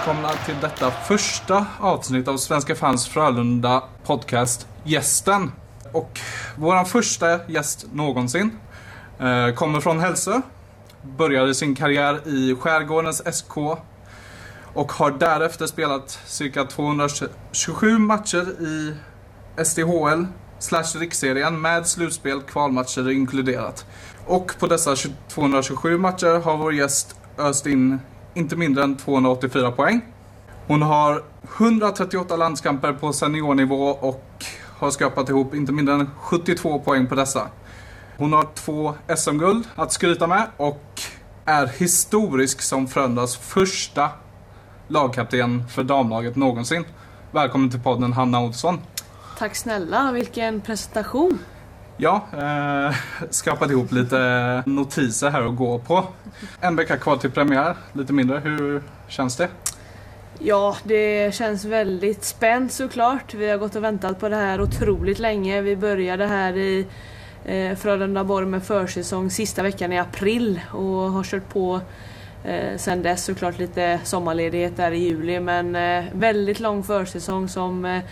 Välkomna till detta första avsnitt av Svenska fans Frölunda podcast Gästen. Och vår första gäst någonsin eh, kommer från Hälsö. Började sin karriär i Skärgårdens SK och har därefter spelat cirka 227 matcher i SDHL slash riksserien med slutspel, kvalmatcher inkluderat. Och på dessa 227 matcher har vår gäst öst in inte mindre än 284 poäng. Hon har 138 landskamper på seniornivå och har skapat ihop inte mindre än 72 poäng på dessa. Hon har två SM-guld att skryta med och är historisk som Frölundas första lagkapten för damlaget någonsin. Välkommen till podden Hanna Olsson. Tack snälla, vilken presentation. Ja, eh, skrapat ihop lite notiser här att gå på. En vecka kvar till premiär, lite mindre. Hur känns det? Ja, det känns väldigt spänt såklart. Vi har gått och väntat på det här otroligt länge. Vi började här i eh, Frölunda-Borg med försäsong sista veckan i april och har kört på eh, sen dess såklart lite sommarledighet där i juli men eh, väldigt lång försäsong som eh,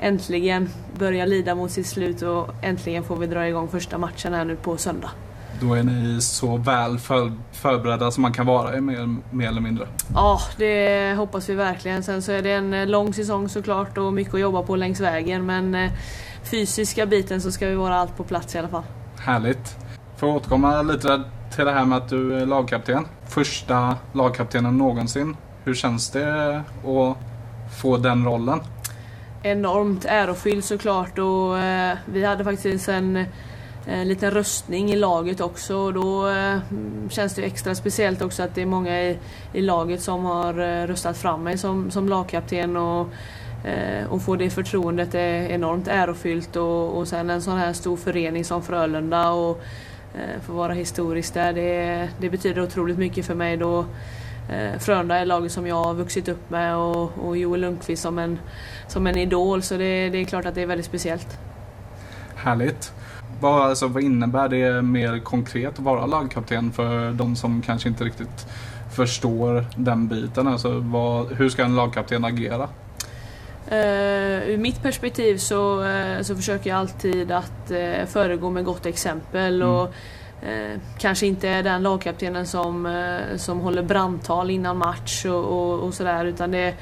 äntligen börjar lida mot sitt slut och äntligen får vi dra igång första matchen här nu på söndag. Då är ni så väl för, förberedda som man kan vara mer, mer eller mindre. Ja, det hoppas vi verkligen. Sen så är det en eh, lång säsong såklart och mycket att jobba på längs vägen men eh, fysiska biten så ska vi vara allt på plats i alla fall. Härligt. Får jag återkomma lite till det här med att du är lagkapten. Första lagkaptenen någonsin. Hur känns det att få den rollen? Enormt ärofylld såklart och eh, vi hade faktiskt en en liten röstning i laget också och då eh, känns det extra speciellt också att det är många i, i laget som har eh, röstat fram mig som, som lagkapten och, eh, och få det förtroendet är enormt ärofyllt och, och sen en sån här stor förening som Frölunda och Eh, få vara historisk där det, det betyder otroligt mycket för mig då eh, Frölunda är laget som jag har vuxit upp med och, och Joel Lundqvist som en, som en idol så det, det är klart att det är väldigt speciellt. Härligt. Vad, alltså, vad innebär det mer konkret att vara lagkapten för de som kanske inte riktigt förstår den biten? Alltså, vad, hur ska en lagkapten agera? Uh, ur mitt perspektiv så, uh, så försöker jag alltid att uh, föregå med gott exempel mm. och kanske inte är den lagkaptenen som, som håller brandtal innan match och, och, och sådär utan det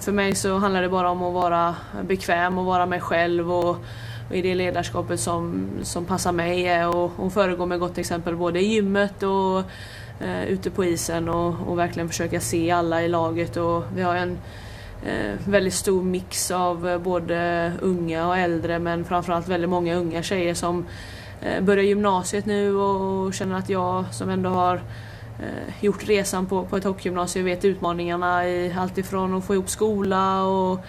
för mig så handlar det bara om att vara bekväm och vara mig själv och och i det ledarskapet som, som passar mig och, och föregå med gott exempel både i gymmet och eh, ute på isen och, och, verkligen försöka se alla i laget. Och vi har en Eh, väldigt stor mix av eh, både unga och äldre men framförallt väldigt många unga tjejer som eh, börjar gymnasiet nu och, känner att jag som ändå har eh, gjort resan på, på ett hockeygymnasium vet utmaningarna i allt ifrån att få ihop skola och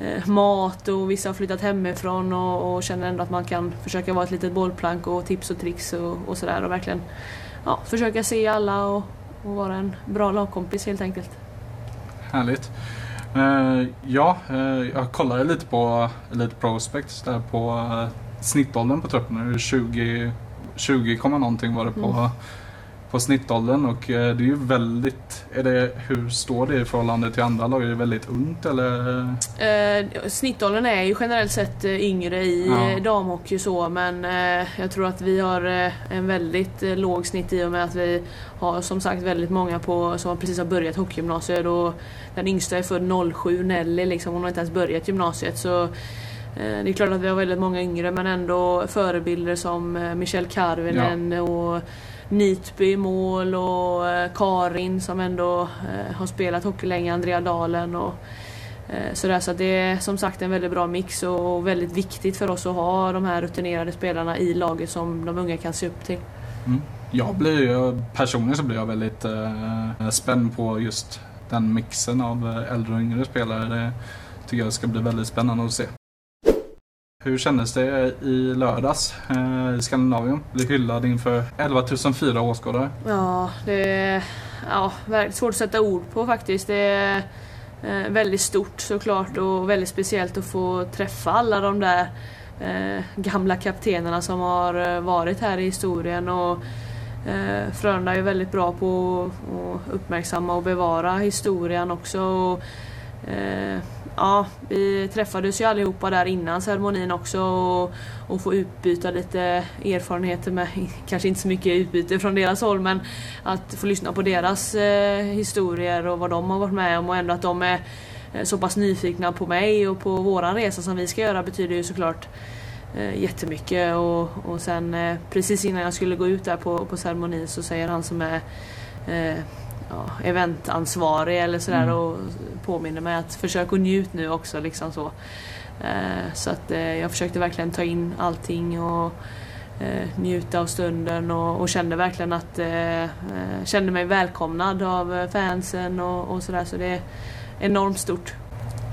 eh, mat och vissa har flyttat hemifrån och, och, känner ändå att man kan försöka vara ett litet bollplank och tips och tricks och, och sådär och verkligen ja, försöka se alla och, och, vara en bra lagkompis helt enkelt. Härligt. Uh, ja, uh, jag kollade lite på Elite Prospects där på uh, snittåldern på truppen. 20, 20, någonting var det på mm på snittåldern och eh, det är ju väldigt, är det, hur står det i förhållande till andra lag? Är det väldigt ungt eller? Eh, snittåldern är ju generellt sett eh, yngre i ja. Eh, damhockey så men eh, jag tror att vi har en väldigt låg snitt i och med att vi har som sagt väldigt många på, som precis har börjat hockeygymnasiet och den yngsta är född 07, Nelly liksom, hon har inte ens börjat gymnasiet så det är klart att vi har väldigt många yngre men ändå förebilder som Michelle Karvinen ja. och Nitby i mål och eh, Karin som ändå eh, har spelat hockey länge, Andrea Dalen och eh, sådär. Så det är som sagt en väldigt bra mix och väldigt viktigt för oss att ha de här rutinerade spelarna i laget som de unga kan se upp till. Mm. Jag blir, personligen så blir jag väldigt eh, spänd på just den mixen av äldre och yngre spelare. Det tycker jag ska bli väldigt spännande att se. Hur kändes det i lördags eh, i Skandinavien? Bli hyllad inför 11 004 åskådare. Ja, det är ja, svårt att sätta ord på faktiskt. Det är eh, väldigt stort såklart och väldigt speciellt att få träffa alla de där eh, gamla kaptenerna som har eh, varit här i historien. Och, Eh, Frölunda är väldigt bra på att uppmärksamma och bevara historien också. Och, eh, ja, vi träffades ju allihopa där innan ceremonin också och, och få utbyta lite erfarenheter med, kanske inte så mycket utbyte från deras håll men att få lyssna på deras eh, historier och vad de har varit med om och ändå att de är eh, så pass nyfikna på mig och på våran resa som vi ska göra betyder ju såklart eh, jättemycket och, och sen eh, precis innan jag skulle gå ut där på, på ceremonin så säger han som är eh, ja, eventansvarig eller sådär mm. och påminner mig att försök att njut nu också liksom så. Eh, så att eh, jag försökte verkligen ta in allting och eh, njuta av stunden och, och kände verkligen att kände mig välkomnad av fansen och, och sådär så det är enormt stort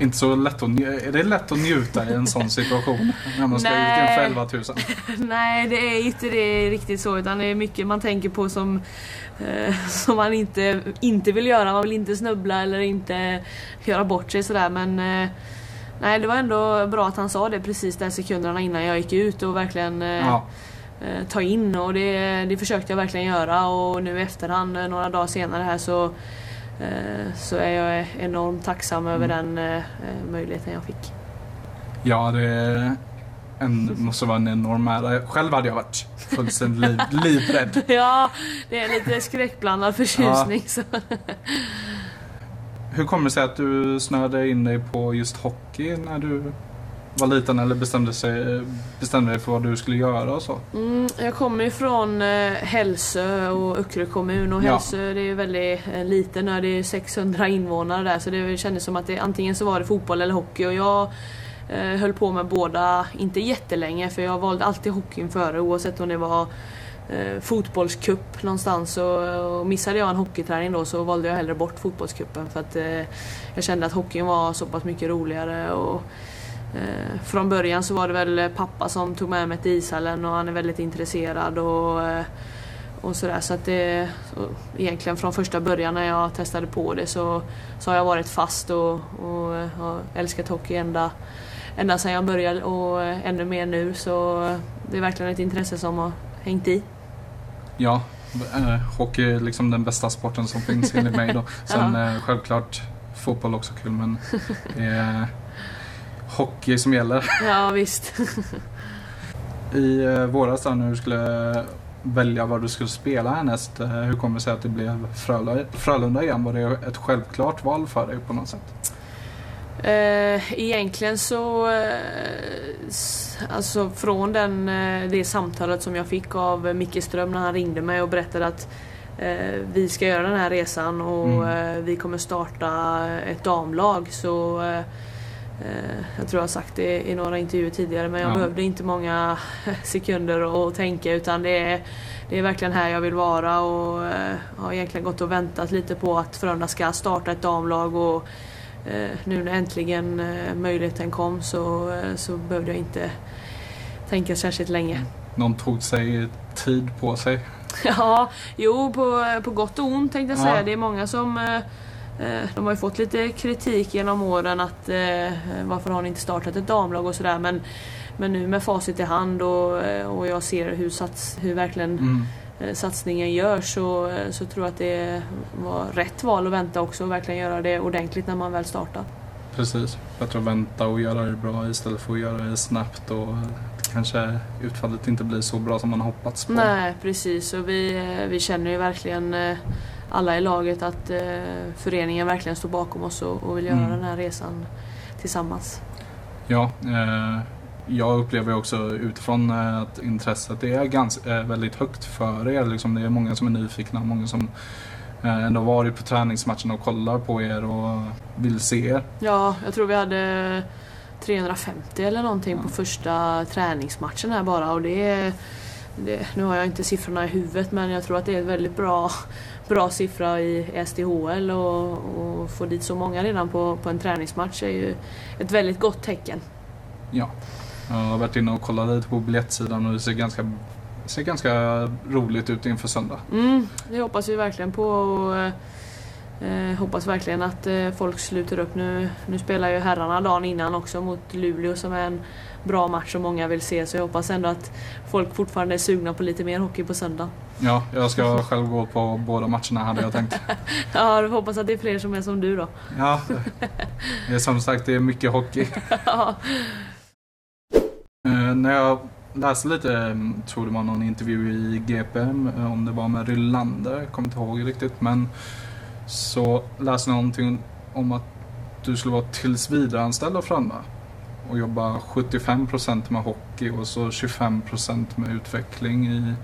inte så lätt att, är det lätt att njuta i en sån situation? När man ska Nej. ut inför 11 000? Nej, det är inte det riktigt så. Utan det är mycket man tänker på som, eh, som man inte, inte vill göra. Man vill inte snubbla eller inte göra bort sig sådär. Men eh, nej, det var ändå bra att han sa det precis de sekunderna innan jag gick ut och verkligen eh, ja. Eh, ta in. Och det, det försökte jag verkligen göra. Och nu i efterhand, eh, några dagar senare här så så är jag enormt tacksam över mm. den eh, möjligheten jag fick. Ja, det en, måste vara en enorm ära. Själv hade jag varit fullständigt liv, livrädd. ja, det är lite skräckblandad förtjusning. Ja. Hur kommer det sig att du snöade in dig på just hockey när du var liten eller bestämde, sig, bestämde dig för vad du skulle göra och så? Mm, jag kommer ju från eh, Hälsö och Öckerö kommun och Hälsö ja. det är ju väldigt eh, liten det är 600 invånare där så det kändes som att det, antingen så var det fotboll eller hockey och jag eh, höll på med båda, inte jättelänge för jag valde alltid hockeyn före oavsett om det var eh, fotbollscup någonstans och, och missade jag en hockeyträning då så valde jag hellre bort fotbollscupen för att eh, jag kände att hockeyn var så pass mycket roligare och Eh, från början så var det väl pappa som tog med mig till ishallen och han är väldigt intresserad och, eh, och sådär. Så att det, så egentligen från första början när jag testade på det så, så har jag varit fast och, och, och älskat hockey ända, ända sedan jag började och ännu mer nu. Så det är verkligen ett intresse som har hängt i. Ja, eh, hockey är liksom den bästa sporten som finns enligt mig då. Sen ja. eh, självklart fotboll också kul men eh, hockey som gäller. Ja, visst. I eh, våras när du skulle välja vad du skulle spela härnäst, eh, hur kommer det sig att det blev Frölunda igen? Var det ett självklart val för dig på något sätt? Eh, egentligen så, alltså från den, det samtalet som jag fick av Micke Ström när han ringde mig och berättade att vi ska göra den här resan och mm. vi kommer starta ett damlag så jag tror jag har sagt det i några intervjuer tidigare men jag ja. behövde inte många sekunder att tänka utan det är, det är verkligen här jag vill vara och eh, har egentligen gått och väntat lite på att Frölunda ska starta ett damlag och eh, nu när äntligen möjligheten kom så, så behövde jag inte tänka särskilt länge. Någon tog sig tid på sig? Ja, jo på, på gott och ont tänkte jag säga. Det är många som Eh, de har ju fått lite kritik genom åren att eh, varför har ni inte startat ett damlag och sådär men, men nu med facit i hand och, eh, och jag ser hur, sats, hur verkligen mm. satsningen görs så, så tror jag att det var rätt val att vänta också och verkligen göra det ordentligt när man väl startar. Precis, bättre att vänta och göra det bra istället för att göra det snabbt och kanske utfallet inte blir så bra som man hoppats på. Nej precis och vi, vi känner ju verkligen alla i laget att eh, föreningen verkligen står bakom oss och, och vill göra mm. den här resan tillsammans. Ja, eh, jag upplever också utifrån eh, att intresset är ganska, väldigt högt för er. Liksom det är många som är nyfikna, många som ändå varit på träningsmatchen och kollar på er och vill se er. Ja, jag tror vi hade 350 eller någonting ja. på första träningsmatchen här bara och det, det, nu har jag inte siffrorna i huvudet men jag tror att det är ett väldigt bra bra siffra i SDHL och, och få dit så många redan på, på en träningsmatch är ju ett väldigt gott tecken. Ja, jag har varit inne och kollat lite på biljettsidan och det ser ganska, ser ganska roligt ut inför söndag. Mm, det hoppas vi verkligen på. Och, eh, hoppas verkligen att eh, folk sluter upp nu. Nu spelar ju herrarna dagen innan också mot Luleå som är en bra match som många vill se. Så jag hoppas ändå att folk fortfarande är sugna på lite mer hockey på söndag. Ja, jag ska själv gå på båda matcherna hade jag tänkt. ja, jag hoppas att det är fler som är som du då. Ja, det är som sagt det är mycket hockey. ja. Eh, när jag läste lite, mm, tror det var någon intervju i GP, eh, om det var med Rylander, jag kommer inte ihåg riktigt, men så läste jag någonting om att du skulle vara tillsvidareanställd av Frölunda och jobba 75% med hockey och så 25% med utveckling i,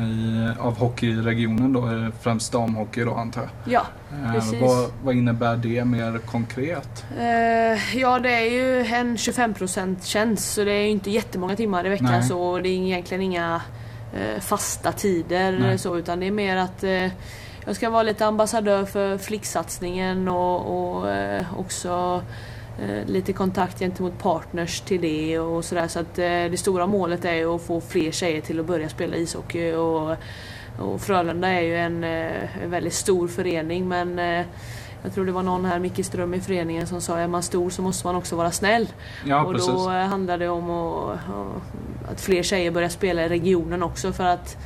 i, av hockeyregionen då, eh, främst damhockey då antar jag. Ja, Eh, precis. vad, vad innebär det mer konkret? Eh, ja, det är ju en 25% tjänst så det är ju inte jättemånga timmar i veckan Nej. så det är egentligen inga eh, fasta tider Nej. så utan det är mer att eh, jag ska vara lite ambassadör för flicksatsningen och, och eh, också eh, lite kontakt gentemot partners till det och sådär så att eh, det stora målet är att få fler tjejer till att börja spela ishockey och, och Frölunda är ju en, eh, en väldigt stor förening men eh, jag tror det var någon här, Micke Ström i föreningen, som sa är man stor så måste man också vara snäll. Ja, och precis. då eh, handlar det om att, att fler tjejer börjar spela i regionen också för att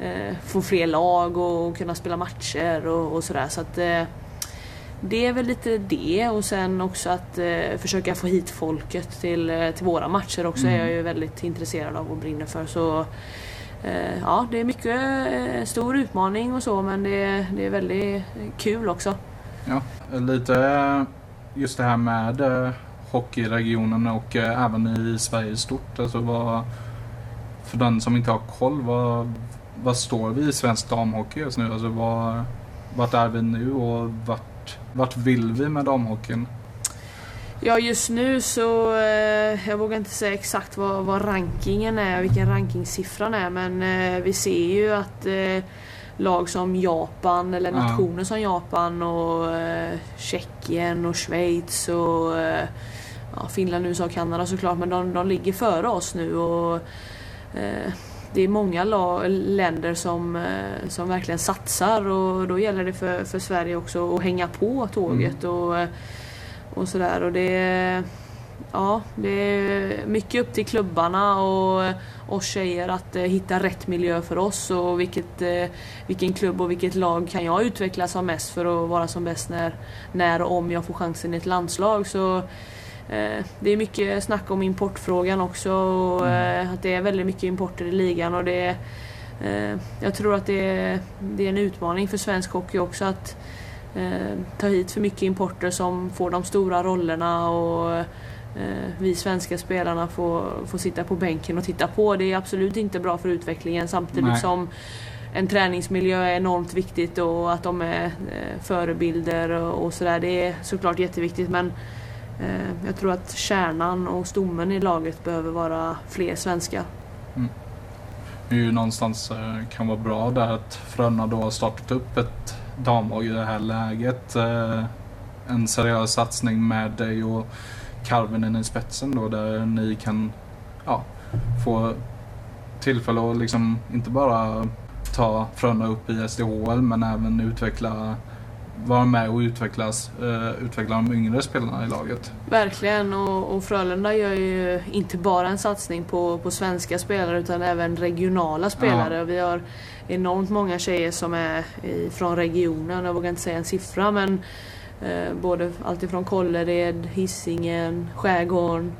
eh, få fler lag och kunna spela matcher och, och sådär. Så att, eh, det är väl lite det och sen också att eh, försöka få hit folket till, eh, till våra matcher också Mm. är jag ju väldigt intresserad av och brinner för. Så eh, ja, det är mycket eh, stor utmaning och så men det, det är väldigt kul också. Ja, lite eh, just det här med eh, hockeyregionen och även i Sverige i stort. Alltså vad, för den som inte har koll, vad, vad står vi i svensk damhockey just nu? Alltså vad, vart är vi nu och vart, vart vill vi med damhockeyn? Ja just nu så, eh, jag vågar inte säga exakt vad, vad rankingen är, vilken rankingsiffran är men eh, vi ser ju att eh, lag som Japan eller Ja. nationer som Japan och eh, Tjeckien och Schweiz och eh, ja, Finland, USA och Kanada såklart men de, de ligger före oss nu och eh, det är många länder som, eh, som verkligen satsar och då gäller det för, för Sverige också att hänga på tåget och eh, och sådär och det är, ja, det är mycket upp till klubbarna och oss tjejer att eh, hitta rätt miljö för oss och vilket, vilken klubb och vilket lag kan jag utvecklas som mest för att vara som bäst när, när och om jag får chansen i ett landslag. Så det är mycket snack om importfrågan också och eh, att det är väldigt mycket importer i ligan och det är, eh, jag tror att det är, det är en utmaning för svensk hockey också att eh, ta hit för mycket importer som får de stora rollerna och eh, vi svenska spelarna får, får sitta på bänken och titta på. Det är absolut inte bra för utvecklingen samtidigt Nej. som en träningsmiljö är enormt viktigt och att de är eh, förebilder och, sådär. Det är såklart jätteviktigt men eh, Eh, jag tror att kärnan och stommen i laget behöver vara fler svenskar. Mm. Det är ju någonstans eh, kan vara bra där att Frölunda då har startat upp ett damlag i det här läget. Eh, en seriös satsning med dig och Karvinen i spetsen då där ni kan ja, få tillfälle att liksom inte bara ta Frölunda upp i SDHL men även utveckla vara med och utvecklas, eh, utveckla de yngre spelarna i laget. Verkligen och, och Frölunda gör ju inte bara en satsning på, på svenska spelare utan även regionala spelare. Och Vi har enormt många tjejer som är från regionen, jag vågar inte säga en siffra men eh, både alltifrån Kållered, Hisingen, Skärgården.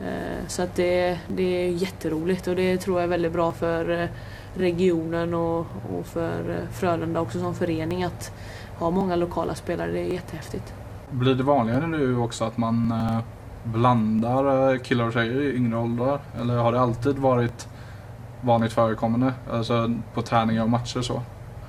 Eh, så att det, det är jätteroligt och det tror jag är väldigt bra för eh, regionen och, och för eh, Frölunda också som förening att ha många lokala spelare. Det är jättehäftigt. Blir det vanligare nu också att man eh, blandar eh, killar och tjejer i yngre åldrar? Eller har det alltid varit vanligt förekommande? Alltså på träningar och matcher så?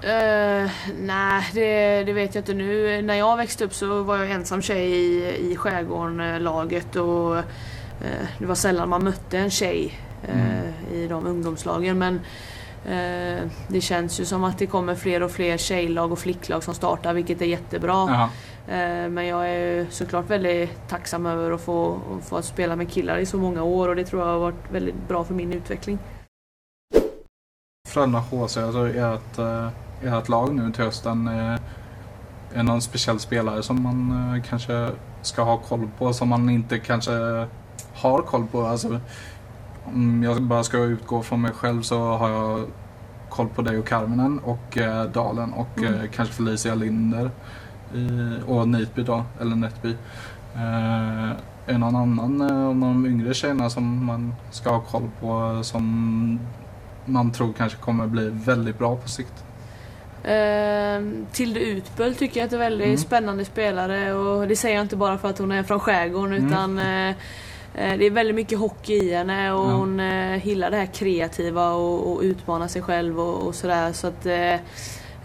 Uh, nej, det, det vet jag inte nu. När jag växte upp så var jag ensam tjej i, i Skärgården-laget och eh, det var sällan man mötte en tjej eh, i de ungdomslagen. Men det känns ju som att det kommer fler och fler tjejlag och flicklag som startar, vilket är jättebra. Jaha. Eh, Men jag är såklart väldigt tacksam över att få, att få spela med killar i så många år och det tror jag har varit väldigt bra för min utveckling. Frölunda HC, alltså ert, eh, ert lag nu till hösten. eh, Är det någon speciell spelare som man eh, kanske ska ha koll på som man inte kanske har koll på. Alltså, om jag bara ska utgå från mig själv så har jag koll på dig och Carminen och eh, Dalen och Mm. eh, kanske Felicia Linder i, och Nitby då, eller Netby. Eh, är någon annan eh, av de yngre tjejerna som man ska ha koll på som man tror kanske kommer bli väldigt bra på sikt? Ehm, Tilde Utböll tycker jag är en väldigt Mm. spännande spelare och det säger jag inte bara för att hon är från skärgården Mm. utan eh, det är väldigt mycket hockey i henne och Ja. hon eh, gillar det här kreativa och, och utmana sig själv och, och sådär. Så att eh,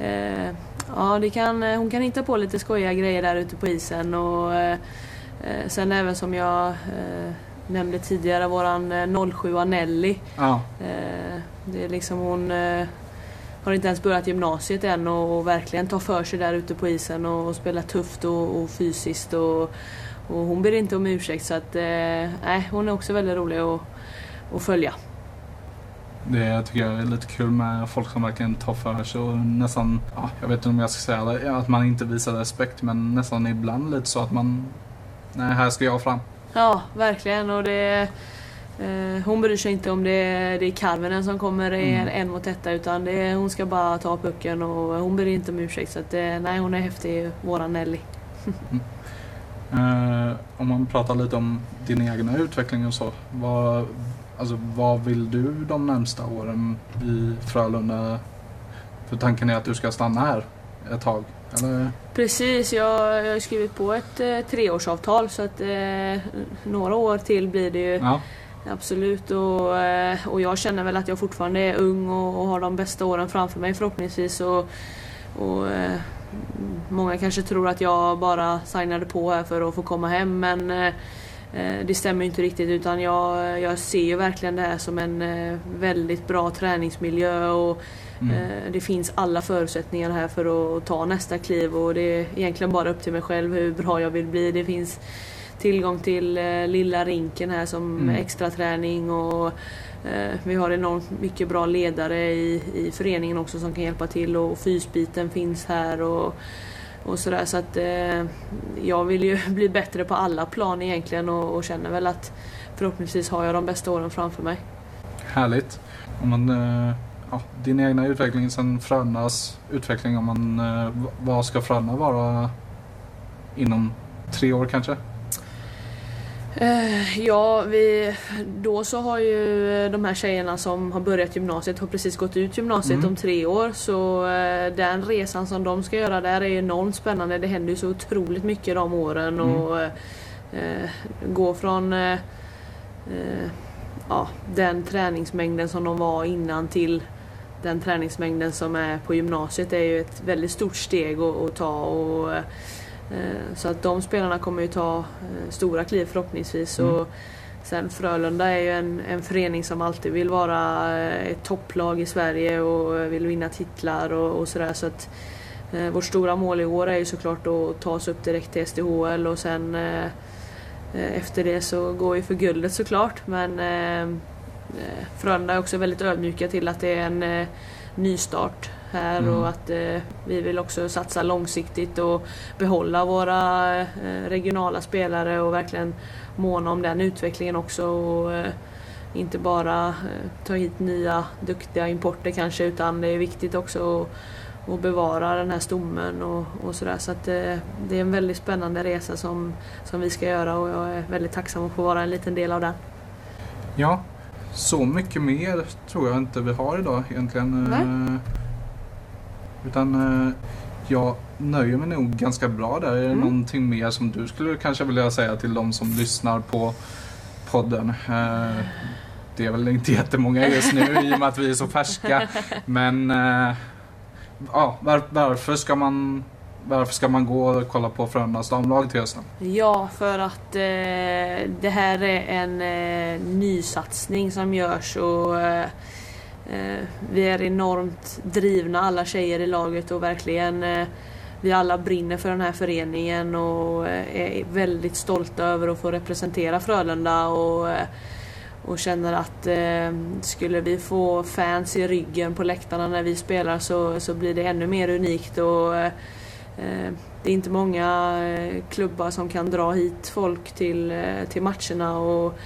eh, Ja, det kan, eh, hon kan hitta på lite skojiga grejer där ute på isen och eh, eh, sen även som jag eh, nämnde tidigare våran eh, 07 Nelly. Ja, Eh, Det är liksom hon eh, har inte ens börjat gymnasiet än och, och verkligen tar för sig där ute på isen och, och spelar tufft och, och fysiskt och, och hon ber inte om ursäkt så att eh, hon är också väldigt rolig att, att följa. det tycker jag är lite kul med folk som verkligen tar för sig och nästan, ja, jag vet inte om jag ska säga det, att man inte visar respekt men nästan ibland lite så att man, nej här ska jag fram. Ja, verkligen och det eh, hon bryr sig inte om det, det är Karvinen som kommer Mm. en mot detta utan det, hon ska bara ta pucken och hon ber inte om ursäkt så att eh, nej hon är häftig, våran Nelly. Eh, om man pratar lite om din egna utveckling och så. Vad, alltså, vad vill du de närmsta åren i Frölunda? För tanken är att du ska stanna här ett tag. Eller? Precis, jag, jag har skrivit på ett eh, treårsavtal så att eh, några år till blir det ju Ja. absolut. Och, eh, och jag känner väl att jag fortfarande är ung och, och har de bästa åren framför mig förhoppningsvis. Och, och, eh, många kanske tror att jag bara signade på här för att få komma hem men eh, eh, det stämmer inte riktigt utan jag, jag ser ju verkligen det här som en eh, väldigt bra träningsmiljö och Mm. Det finns alla förutsättningar här för att ta nästa kliv och det är egentligen bara upp till mig själv hur bra jag vill bli. Det finns tillgång till lilla rinken här som Mm. extra träning och Eh, vi har enormt mycket bra ledare i, i föreningen också som kan hjälpa till och fysbiten finns här och, och sådär så att eh, jag vill ju bli bättre på alla plan egentligen och, och känner väl att förhoppningsvis har jag de bästa åren framför mig. Härligt. Om man, eh, ja, din egna utveckling sen Frölundas utveckling. Om man, eh, vad ska Frölunda vara inom tre år kanske? Eh, Ja, vi, då så har ju de här tjejerna som har börjat gymnasiet har precis gått ut gymnasiet Mm. om tre år. Så eh, den resan som de ska göra där är enormt spännande. Det händer ju så otroligt mycket de åren. Mm. Och eh, gå från eh, eh, ja, den träningsmängden som de var innan till den träningsmängden som är på gymnasiet är ju ett väldigt stort steg att, att ta. Och, Så att de spelarna kommer ju ta eh, stora kliv förhoppningsvis. Mm. Och sen Frölunda är ju en, en förening som alltid vill vara eh, ett topplag i Sverige och vill vinna titlar och, och sådär. Så att eh, vårt stora mål i år är ju såklart att ta oss upp direkt till SDHL och sen eh, eh, efter det så går vi för guldet såklart. Men eh, eh, Frölunda är också väldigt ödmjuka till att det är en eh, nystart här Mm. och att eh, vi vill också satsa långsiktigt och behålla våra eh, regionala spelare och verkligen måna om den utvecklingen också. Och, eh, inte bara eh, ta hit nya duktiga importer kanske utan det är viktigt också att, att bevara den här stommen och, och sådär. Så att eh, det är en väldigt spännande resa som, som vi ska göra och jag är väldigt tacksam att få vara en liten del av den. Ja, så mycket mer tror jag inte vi har idag egentligen. Nej. Utan eh, jag nöjer mig nog ganska bra där. Är det Mm. någonting mer som du skulle kanske vilja säga till de som lyssnar på podden? Eh, Det är väl inte jättemånga just nu i och med att vi är så färska. Men eh, ja, var, varför ska man varför ska man gå och kolla på Frölundas damlag till hösten? Ja, för att eh, det här är en eh, nysatsning som görs och eh, Eh, vi är enormt drivna alla tjejer i laget och verkligen eh, vi alla brinner för den här föreningen och eh, är väldigt stolta över att få representera Frölunda och, eh, och känner att eh, skulle vi få fans i ryggen på läktarna när vi spelar så, så blir det ännu mer unikt. Och, eh, Det är inte många klubbar som kan dra hit folk till, till matcherna och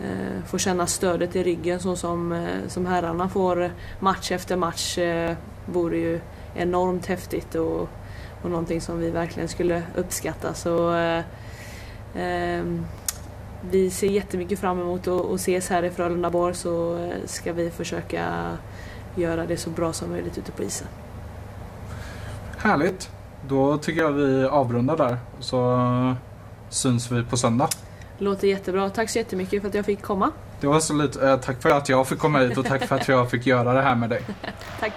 eh, få känna stödet i ryggen så som, eh, som herrarna får match efter match eh, vore ju enormt häftigt och, och någonting som vi verkligen skulle uppskatta. Så, eh, ehm, vi ser jättemycket fram emot att, ses här i Frölunda borg så eh, ska vi försöka göra det så bra som möjligt ute på isen. Härligt! Då tycker jag vi avrundar där så eh, syns vi på söndag. Låter jättebra. Tack så jättemycket för att jag fick komma. Det var så lite, eh, tack för att jag fick komma hit och tack för att jag fick göra det här med dig. tack!